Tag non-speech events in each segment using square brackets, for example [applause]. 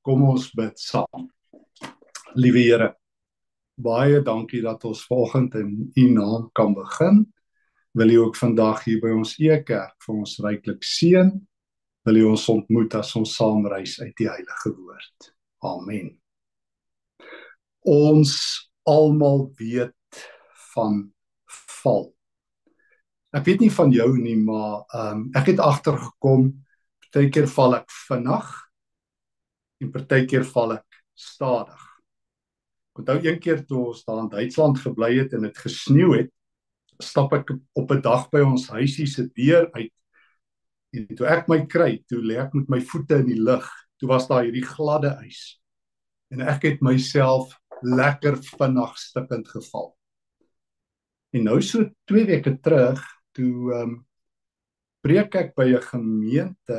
Kom ons bid saam. Liewe Here, baie dankie dat ons vanoggend in U naam kan begin. Wil U ook vandag hier by ons Ekerk vir ons ryklik seën. Wil U ons ontmoet as ons saam reis uit die heilige woord. Amen. Ons almal weet van val. Ek weet nie van jou nie, maar ehm um, ek het agtergekom partykeer val ek vinnig en partykeer val ek stadig. Onthou een keer toe ons daar in Duitsland gebly het en dit gesneeu het, stap ek op 'n dag by ons huisie se deur uit en toe ek my kry, toe lê ek met my voete in die lug. Toe was daar hierdie gladde ys. En ek het myself lekker vinnig stikkend geval. En nou so 2 weke terug, toe ehm um, preek ek by 'n gemeente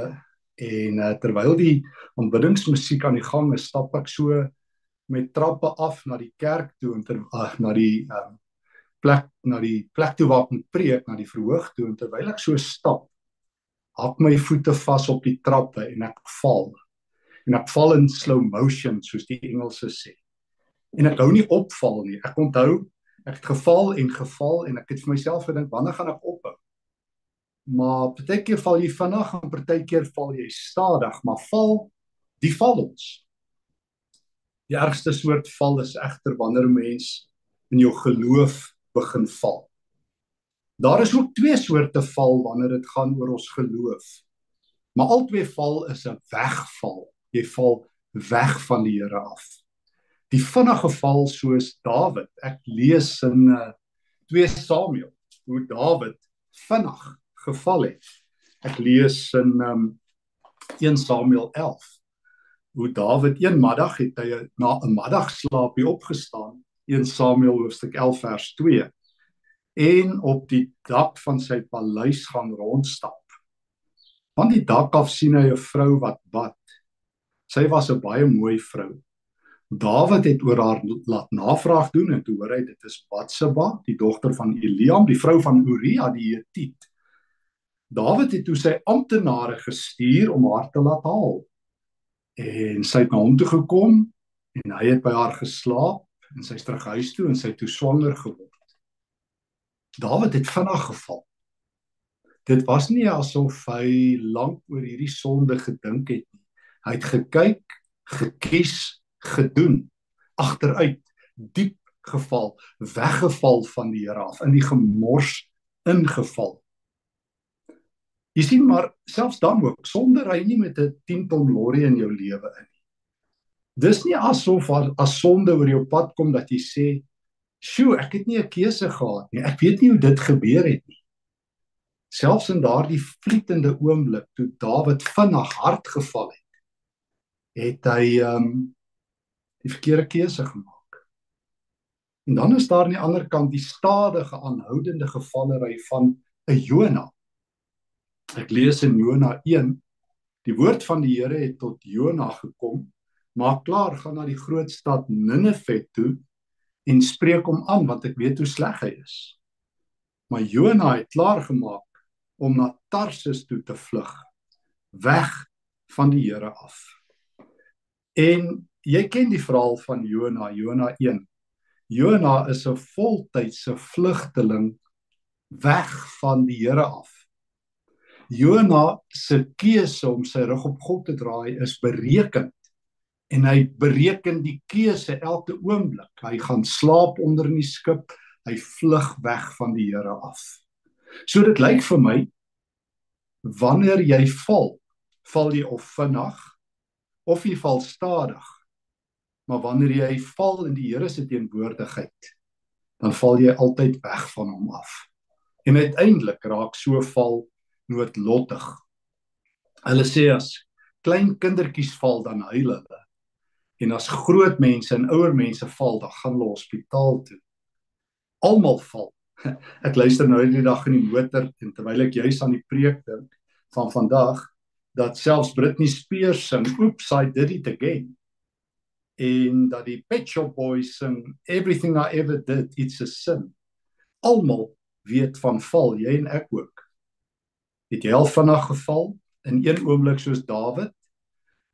en uh, terwyl die aanbiddingsmusiek aan die gang is, stap ek so met trappe af na die kerk toe en ter, uh, na die um, plek na die plek toe waar ek moet preek, na die verhoog toe en terwyl ek so stap, hak my voete vas op die trappe en ek val. En ek val in slow motion soos die Engelse sê. En ek hou nie opval nie. Ek onthou ek het geval en geval en ek het vir myself gedink wanneer gaan ek ophou? Maar partykeer val jy vinnig en partykeer val jy stadig, maar val die val ons. Die ergste soort val is egter wanneer 'n mens in jou geloof begin val. Daar is ook twee soorte val wanneer dit gaan oor ons geloof. Maar albei val is 'n wegval. Jy val weg van die Here af. Die vinnige val soos Dawid. Ek lees in uh, 2 Samuel hoe Dawid vinnig geval het. Ek lees in um 1 Samuel 11 hoe Dawid een middag het hy na 'n middagslaapie opgestaan. 1 Samuel hoofstuk 11 vers 2 en op die dak van sy paleis gaan rondstap. Van die dak af sien hy 'n vrou wat bad. Sy was 'n baie mooi vrou. Dawid het oor haar laat navraag doen en toe hoor hy dit is Batsheba, die dogter van Eliam, die vrou van Uria die Hethiet. Dawid het toe sy amptenare gestuur om haar te laat haal. En sy het na hom toe gekom en hy het by haar geslaap en sy is terug huis toe en sy het toe swanger geword. Dawid het vinnig geval. Dit was nie asof hy lank oor hierdie sonde gedink het nie. Hy het gekyk, gekies, gedoen, agteruit, diep geval, weggeval van die Here af, in die gemors ingeval. Jy sien maar selfs dan ook sonder hy nie met 'n 10 ton lorry in jou lewe in nie. Dis nie asof as sonde oor jou pad kom dat jy sê, "Sjoe, ek het nie 'n keuse gehad nie. Ek weet nie hoe dit gebeur het nie." Selfs in daardie vlietende oomblik toe Dawid vinnig hard geval het, het hy ehm um, die verkeerde keuse gemaak. En dan is daar aan die ander kant die stadige aanhoudende gevallery van 'n Jonah Ek lees in Jona 1. Die woord van die Here het tot Jona gekom. Maak klaar, gaan na die groot stad Ninive toe en spreek hom aan want ek weet hoe sleg hy is. Maar Jona het klaar gemaak om na Tarsus toe te vlug, weg van die Here af. En jy ken die verhaal van Jona, Jona 1. Jona is 'n voltydse vlugteling weg van die Here af. Jona se keuse om sy rug op God te draai is berekend en hy bereken die keuse elke oomblik. Hy gaan slaap onder in die skip, hy vlug weg van die Here af. So dit lyk vir my wanneer jy val, val jy of vinnig of jy val stadig. Maar wanneer jy val in die Here se teenwoordigheid, dan val jy altyd weg van hom af. En uiteindelik raak so val noodlottig. Hulle sê as klein kindertjies val dan huil hulle. En as groot mense en ouer mense val, dan gaan hulle hospitaal toe. Almal val. [laughs] Ek luister nou die dag in die motor en terwyl ek juis aan die preek dink van vandag dat selfs Britney Spears sing Oops I did it again. En dat die Pet Shop Boys sing Everything I ever did it's a sin. Almal weet van val, jy en ek ook het jy al vinnig geval in een oomblik soos Dawid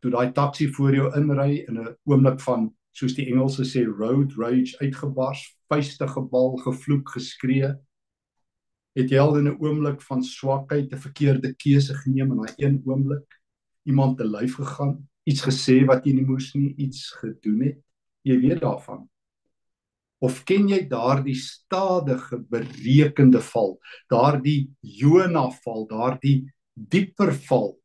toe daai taxi voor jou inry in 'n oomblik van soos die Engelse sê road rage uitgebars, vuiste gebal, gevloek, geskree. Het jy al in 'n oomblik van swakheid 'n verkeerde keuse geneem in daai een oomblik? Iemand te lyf gegaan, iets gesê wat jy nie moes nie, iets gedoen het? Jy weet daarvan. Of ken jy daardie stadige berekende val, daardie Jona val, daardie dieper val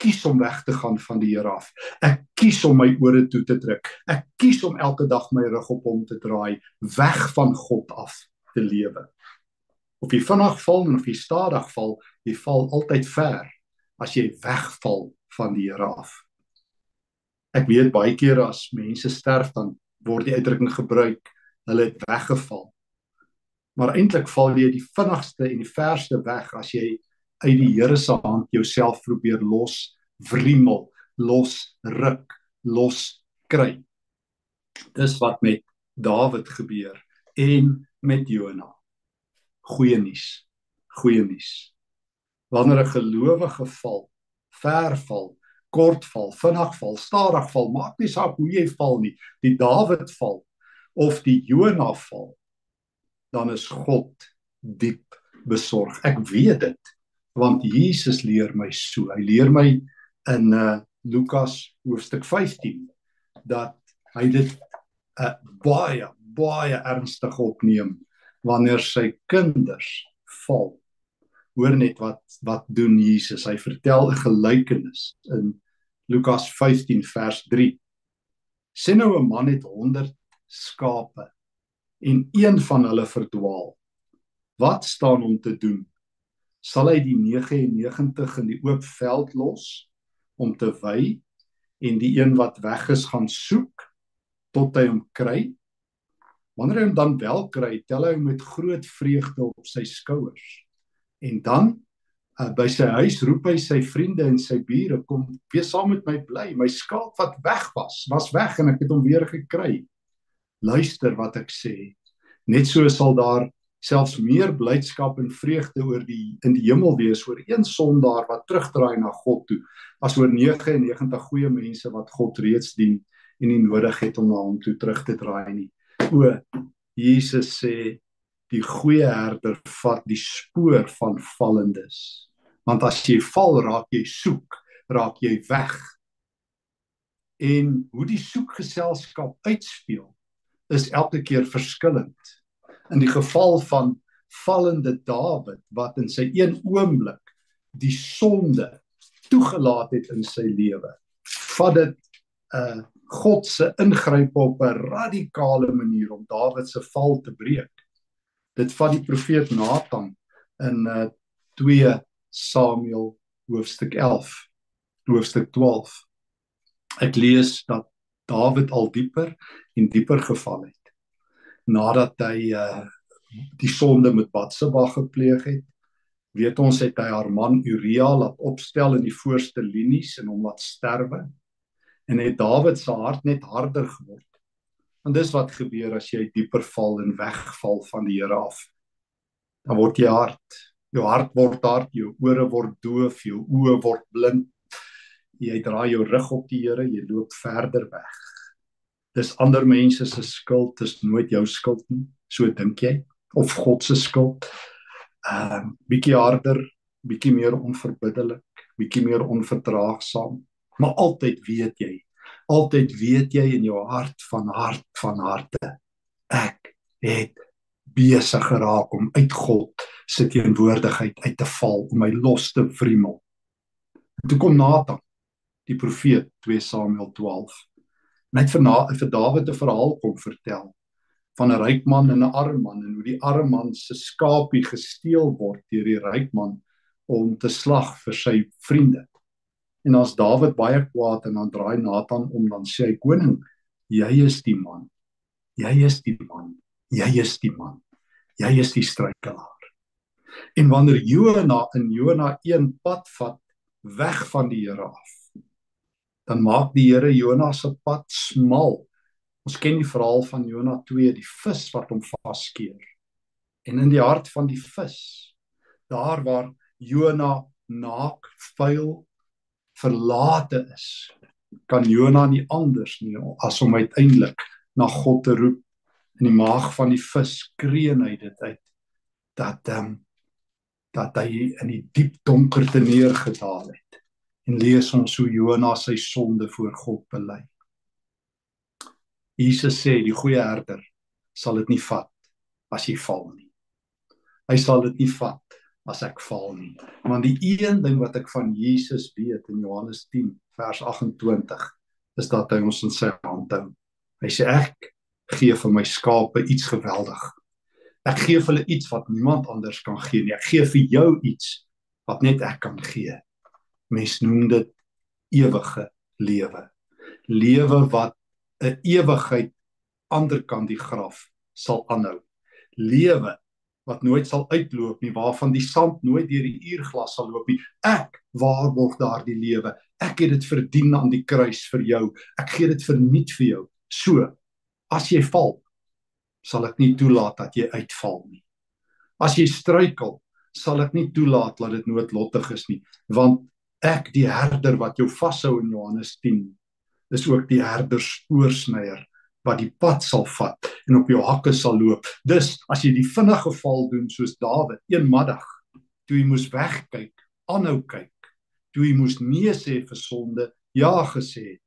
kies om weg te gaan van die Here af. Ek kies om my ore toe te druk. Ek kies om elke dag my rug op hom te draai, weg van God af te lewe. Of jy vinnig val of jy stadig val, jy val altyd ver as jy wegval van die Here af. Ek weet baie kere as mense sterf dan word die uitdrukking gebruik, hulle het weggeval. Maar eintlik val jy die vinnigste en die verste weg as jy uit die Here se hand jouself probeer los wriemel, los ruk, los kry. Dis wat met Dawid gebeur en met Jona. Goeie nuus. Goeie nuus. Wanneer 'n gelowige val, ver val, kort val, vinnig val, stadig val, maak nie saak hoe jy val nie, die Dawid val of die Jona val, dan is God diep besorg. Ek weet dit want Jesus leer my so. Hy leer my in uh Lukas hoofstuk 15 dat hy dit uh baie baie ernstig opneem wanneer sy kinders val. Hoor net wat wat doen Jesus. Hy vertel 'n gelykenis in Lukas 15 vers 3. Sien nou 'n man het 100 skape en een van hulle verdwaal. Wat staan hom te doen? sal hy die 99 in die oop veld los om te wy en die een wat weg is gaan soek tot hy hom kry. Wanneer hy hom dan wel kry, tel hy hom met groot vreugde op sy skouers. En dan uh, by sy huis roep hy sy vriende en sy bure kom wees saam met my bly. My skaap wat weg was, was weg en ek het hom weer gekry. Luister wat ek sê. Net so sal daar selfs meer blydskap en vreugde oor die in die hemel wees oor een sondaar wat terugdraai na God toe as oor 99 goeie mense wat God reeds dien en nie nodig het om na hom toe terug te draai nie. O Jesus sê die goeie herder vat die spoor van vallendes. Want as jy val, raak jy soek, raak jy weg. En hoe die soekgeselskap uitspeel is elke keer verskillend in die geval van vallende Dawid wat in sy een oomblik die sonde toegelaat het in sy lewe vat dit 'n uh, God se ingryp op 'n radikale manier om Dawid se val te breek dit vat die profeet Nathan in uh, 2 Samuel hoofstuk 11 hoofstuk 12 ek lees dat Dawid al dieper en dieper geval het nadat hy uh die sonde met Batsheba gepleeg het. Weet ons het hy haar man Uria laat opstel in die voorste linies en hom laat sterwe. En het Dawid se hart net harder geword. En dis wat gebeur as jy dieper val en wegval van die Here af. Dan word jy hard. Jou hart word hard, jou ore word doof, jou oë word blind. Jy draai jou rug op die Here, jy loop verder weg dis ander mense se skuld, dis nooit jou skuld nie. So dink jy of God se skuld. Ehm uh, bietjie harder, bietjie meer onverbiddelik, bietjie meer onverdraagsaam, maar altyd weet jy, altyd weet jy in jou hart van hart van harte ek het besig geraak om uit God se teenwoordigheid uit te val om my los te wriemel. Toe kom Nathan, die profeet 2 Samuel 12 net vir na, vir Dawid 'n verhaal kom vertel van 'n ryk man en 'n arm man en hoe die arm man se skaapie gesteel word deur die ryk man om te slag vir sy vriende. En as Dawid baie kwaad en dan draai Nathan om dan sê hy koning, jy is die man. Jy is die man. Jy is die man. Jy is die struikelaar. En wanneer Jona in Jona 1 pad vat weg van die Here af, dan maak die Here Jonas se pad smal. Ons ken die verhaal van Jona 2, die vis wat hom vaskeer. En in die hart van die vis, daar waar Jona naak, vuil, verlate is, kan Jona nie anders nie as om uiteindelik na God te roep in die maag van die vis kreun hy dit uit dat ehm um, dat hy in die diep donkerte neergedaal het en lees ons hoe Jona sy sonde voor God bely. Jesus sê die goeie herder sal dit nie vat as jy val nie. Hy sal dit nie vat as ek val nie. Want die een ding wat ek van Jesus weet in Johannes 10 vers 28 is dat hy ons in sy hand hou. Hy sê ek gee vir my skape iets geweldig. Ek gee vir hulle iets wat niemand anders kan gee nie. Ek gee vir jou iets wat net ek kan gee. Mens noem dit ewige lewe. Lewe wat 'n ewigheid ander kan die graf sal aanhou. Lewe wat nooit sal uitloop nie, waarvan die sand nooit deur die uurglas sal loop nie. Ek waarborg daardie lewe. Ek het dit verdien aan die kruis vir jou. Ek gee dit verniet vir jou. So, as jy val, sal ek nie toelaat dat jy uitval nie. As jy struikel, sal ek nie toelaat dat dit noodlottig is nie, want ek die herder wat jou vashou in Johannes 10 is ook die herder oorsnyer wat die pad sal vat en op jou hakke sal loop. Dus as jy die vinnige val doen soos Dawid eenmiddag toe hy moes wegkyk, aanhou kyk, toe hy moes nee sê vir sonde, ja gesê het.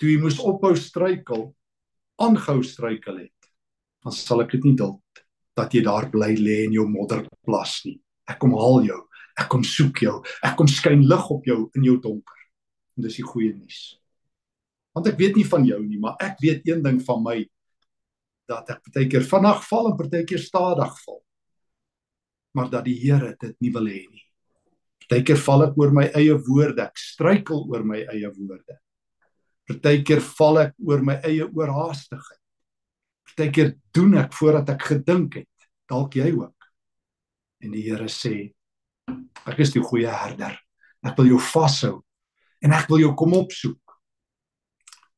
Toe hy moes ophou struikel, aangehou struikel het, dan sal ek dit nie duld dat jy daar bly lê in jou modderplas nie. Ek kom haal jou, ek kom soek jou, ek kom skyn lig op jou in jou donker. En dis die goeie nuus. Want ek weet nie van jou nie, maar ek weet een ding van my dat ek baie keer vinnig val en baie keer stadig val. Maar dat die Here dit nie wil hê nie. Baie keer val ek oor my eie woorde, ek struikel oor my eie woorde. Partykeer val ek oor my eie oorhaastigheid. Partykeer doen ek voordat ek gedink het, dalk jy ook. En die Here sê, ek is die goeie herder. Ek wil jou vashou en ek wil jou kom opsoek.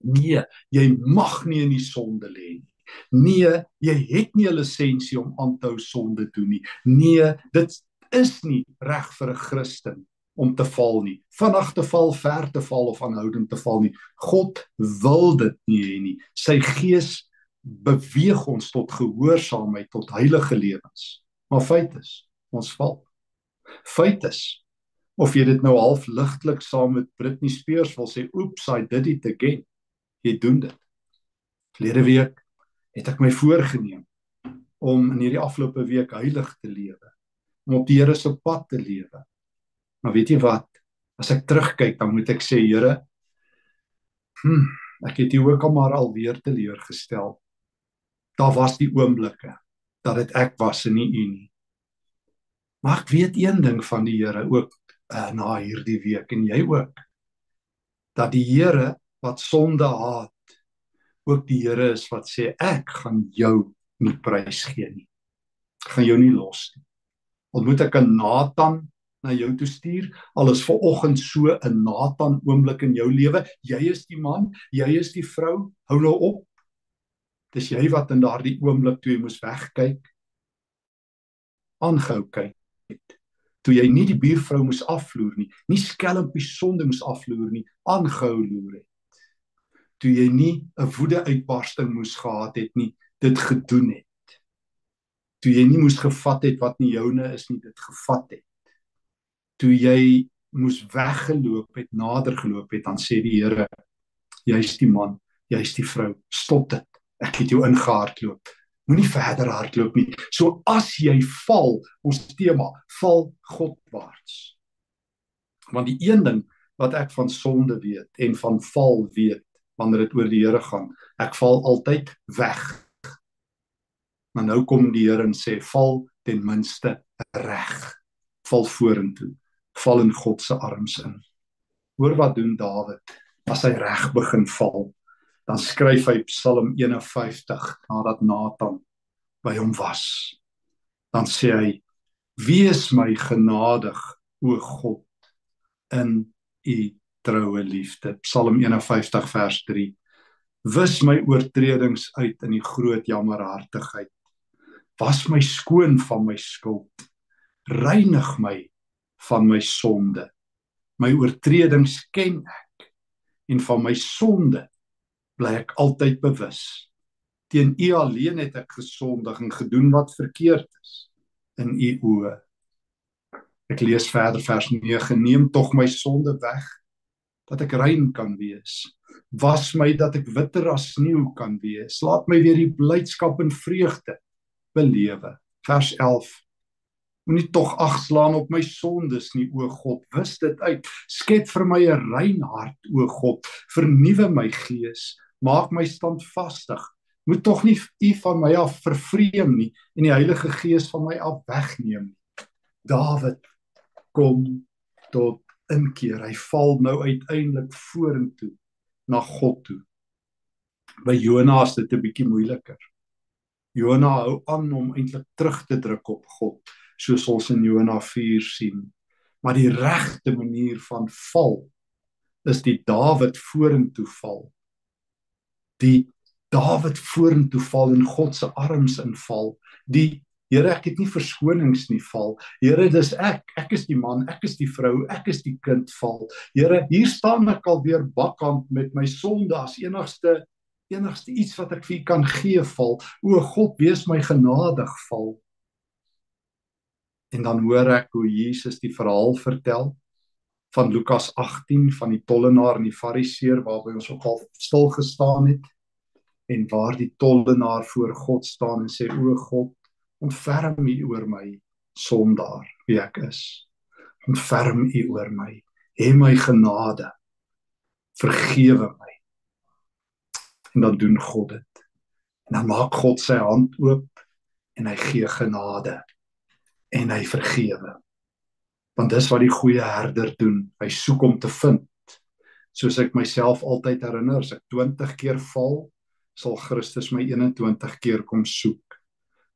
Nee, jy mag nie in die sonde lê nie. Nee, jy het nie 'n lisensie om aan te hou sonde doen nie. Nee, dit is nie reg vir 'n Christen om te val nie. Vinnig te val, ver te val of aanhoudend te val nie. God wil dit nie hê nie. Sy gees beweeg ons tot gehoorsaamheid, tot heilige lewens. Maar feit is, ons val. Feit is of jy dit nou half ligtelik saam met Britney Spears wil sê, "Oeps, I did it again." Jy doen dit. Verlede week het ek my voorgenem om in hierdie afgelope week heilig te lewe, om op die Here se pad te lewe. Maar weet jy wat? As ek terugkyk, dan moet ek sê, Here, hm, ek het U ook al maar alweer teleurgestel. Daar was die oomblikke dat dit ek was en nie U nie. Maar ek weet een ding van die Here ook uh, na hierdie week en jy ook dat die Here wat sonde haat ook die Here is wat sê ek gaan jou nie prys gee nie. Ek gaan jou nie los nie. Ontmoet ek 'n Nathan na jou toe stuur. Al is ver oggend so 'n Nathan oomblik in jou lewe. Jy is die man, jy is die vrou. Hou nou op. Dis jy wat in daardie oomblik toe jy moes wegkyk. Aangehou kyk. Toe jy nie die buurvrou moes afvloer nie, nie skelmpie sonde moes afvloer nie, aangehou loer het. Toe jy nie 'n woede uitbarsting moes gehad het nie, dit gedoen het. Toe jy nie moes gevat het wat nie joune is nie, dit gevat het toe jy moes weggeloop het, nader geloop het, dan sê die Here, jy's die man, jy's die vrou, stop dit. Ek het jou ingehardloop. Moenie verder hardloop nie. So as jy val, ons tema, val Godwaarts. Want die een ding wat ek van sonde weet en van val weet wanneer dit oor die Here gaan, ek val altyd weg. Maar nou kom die Here en sê val ten minste reg. Val vorentoe val in God se arms in. Hoor wat doen Dawid as hy reg begin val. Dan skryf hy Psalm 51 nadat Nathan by hom was. Dan sê hy: "Wees my genadig, o God, in u troue liefde." Psalm 51 vers 3. Wis my oortredings uit in die groot jammerhartigheid. Was my skoon van my skuld. Reinig my van my sonde. My oortredings ken ek en van my sonde bly ek altyd bewus. Teen U alleen het ek gesondig en gedoen wat verkeerd is in U oë. Ek lees verder vers 9: Neem tog my sonde weg dat ek rein kan wees. Was my dat ek witter as sneeu kan wees. Laat my weer die blydskap en vreugde belewe. Vers 11 Moenie tog agslaan op my sondes nie, o God. Wis dit uit. Skep vir my 'n rein hart, o God. Vernuwe my gees. Maak my standvastig. Moet tog nie U van my af vervreem nie en die Heilige Gees van my af wegneem nie. Dawid kom tot inkeer. Hy val nou uiteindelik vorentoe na God toe. By Jonas is dit 'n bietjie moeiliker. Jona hou aan om eintlik terug te druk op God, soos ons in Jona 4 sien. Maar die regte manier van val is die Dawid vorentoe val. Die Dawid vorentoe val en God se arms inval. Die Here, ek het nie verskonings nie val. Here, dis ek. Ek is die man, ek is die vrou, ek is die kind val. Here, hier staan ek alweer bakkant met my sonde as enigste enigste iets wat ek vir u kan gee val. O God, wees my genadig val. En dan hoor ek hoe Jesus die verhaal vertel van Lukas 18 van die tollenaar en die fariseer waarby ons ook al stil gestaan het en waar die tollenaar voor God staan en sê o God ontferm u oor my sondaar wie ek is. Ontferm u oor my. Hê my genade. Vergewe my. En dan doen God dit. En dan maak God sy hand oop en hy gee genade. En hy vergewe. Want dis wat die goeie herder doen. Hy soek om te vind. Soos ek myself altyd herinner as ek 20 keer val sal Christus my 21 keer kom soek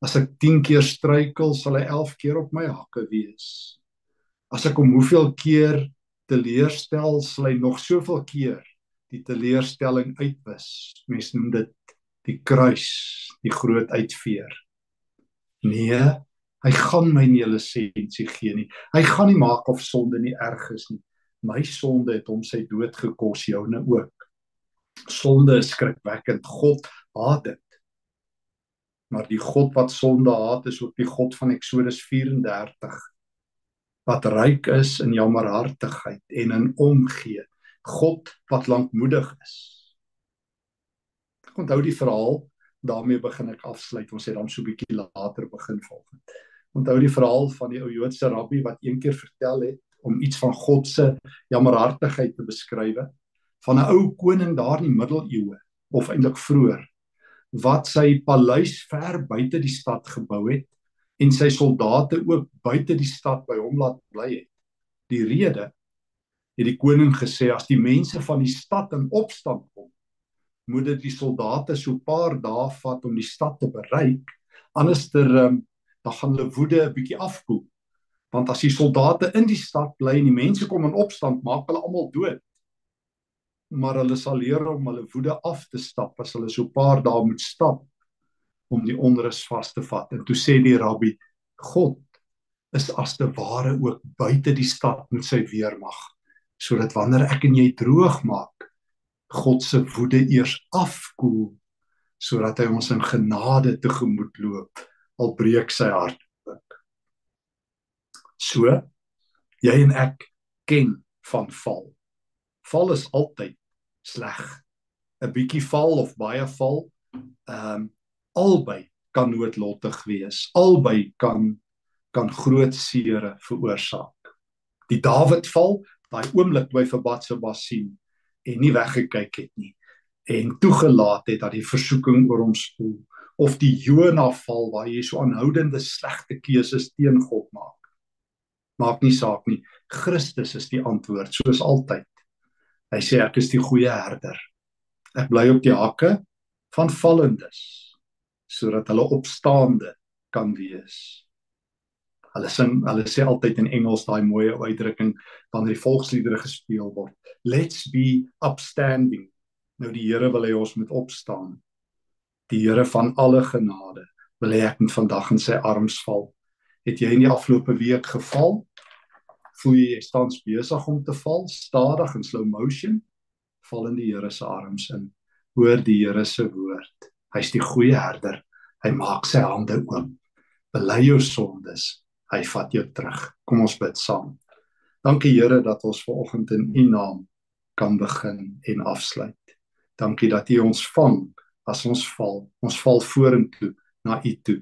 As ek 10 keer struikel, sal hy 11 keer op my hakke wees. As ek hom hoeveel keer teleurstel, sal hy nog soveel keer die teleurstelling uitwis. Mense noem dit die kruis, die groot uitveer. Nee, hy gaan my nie 'n lisensie gee nie. Hy gaan nie maak of sonde nie erg is nie. My sonde het hom sy dood gekos, joune ook. Sonde is skrikwekkend. God haat dit maar die God wat sonde haat is ook die God van Eksodus 34 wat ryk is in jammerhartigheid en in omgee. God wat lankmoedig is. Ek onthou die verhaal daarmee begin ek afsluit ons het dan so 'n bietjie later begin volgens onthou die verhaal van die ou Joodse rabbi wat een keer vertel het om iets van God se jammerhartigheid te beskryf. Van 'n ou koning daar in die middeleeue of eintlik vroeër wat sy paleis ver buite die stad gebou het en sy soldate ook buite die stad by hom laat bly het. Die rede het die koning gesê as die mense van die stad in opstand kom, moet dit die soldate so 'n paar dae vat om die stad te bereik, anderster um, dan gaan hulle woede 'n bietjie afkoel. Want as die soldate in die stad bly en die mense kom in opstand, maak hulle almal dood maar hulle sal leer om hulle woede af te stap as hulle so 'n paar dae moet stap om die onrus vas te vat. En toe sê die rabbi: God is as te ware ook buite die stad met sy weermag, sodat wanneer ek en jy droog maak, God se woede eers afkoel sodat hy ons in genade tegemoet loop al breek sy hart ook. So jy en ek ken van val. Val is altyd sleg. 'n bietjie val of baie val, ehm um, albei kan noodlottig wees. Albei kan kan groot seere veroorsaak. Die Dawid val, daai oomblik toe hy vir Batsheba sien en nie weggekyk het nie en toegelaat het dat die versoeking oor hom spoel of die Jona val waar jy so aanhoudende slegte keuses teen God maak. Maak nie saak nie. Christus is die antwoord soos altyd. Hy sê ek is die goeie herder. Ek bly op die hakke van vallendes sodat hulle opstaande kan wees. Hulle sing, hulle sê altyd in Engels daai mooi uitdrukking wanneer die volksliedere gespeel word. Let's be upstanding. Nou die Here wil hê ons moet opstaan. Die Here van alle genade wil hê ek moet vandag in sy arms val. Het jy in die afgelope week geval? Voel jy jy staan besig om te val, stadig in slow motion, val in die Here se arms in. Hoor die Here se woord. Hy's die goeie herder. Hy maak sy hande oop. Bely jou sondes. Hy vat jou terug. Kom ons bid saam. Dankie Here dat ons ver oggend in U naam kan begin en afsluit. Dankie dat U ons vang as ons val. Ons val vorentoe na U toe.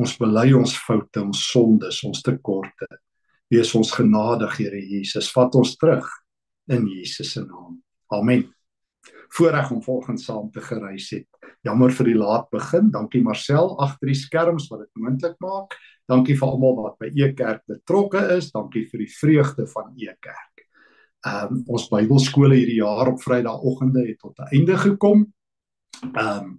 Ons bely ons foute, ons sondes, ons tekorte. Wees ons genadig, Here Jesus. Vat ons terug in Jesus se naam. Amen. Voorreg om volgens saam te gereis het. Jammer vir die laat begin. Dankie Marcel agter die skerms wat dit moontlik maak. Dankie vir almal wat by Ekerk betrokke is. Dankie vir die vreugde van Ekerk. Ehm um, ons Bybelskole hierdie jaar op Vrydagoggende het tot 'n einde gekom. Ehm um,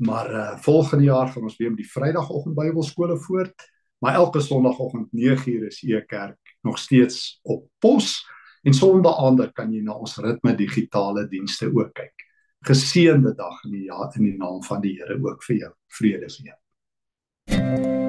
Maar uh volgende jaar gaan ons weer met die Vrydagoggend Bybelskole voort. Maar elke Sondagoggend 9uur is e kerk nog steeds op pos en Sondaande kan jy na ons ritme digitale dienste ook kyk. Geseënde dag in die jaar in die naam van die Here ook vir jou. Vrede vir jou.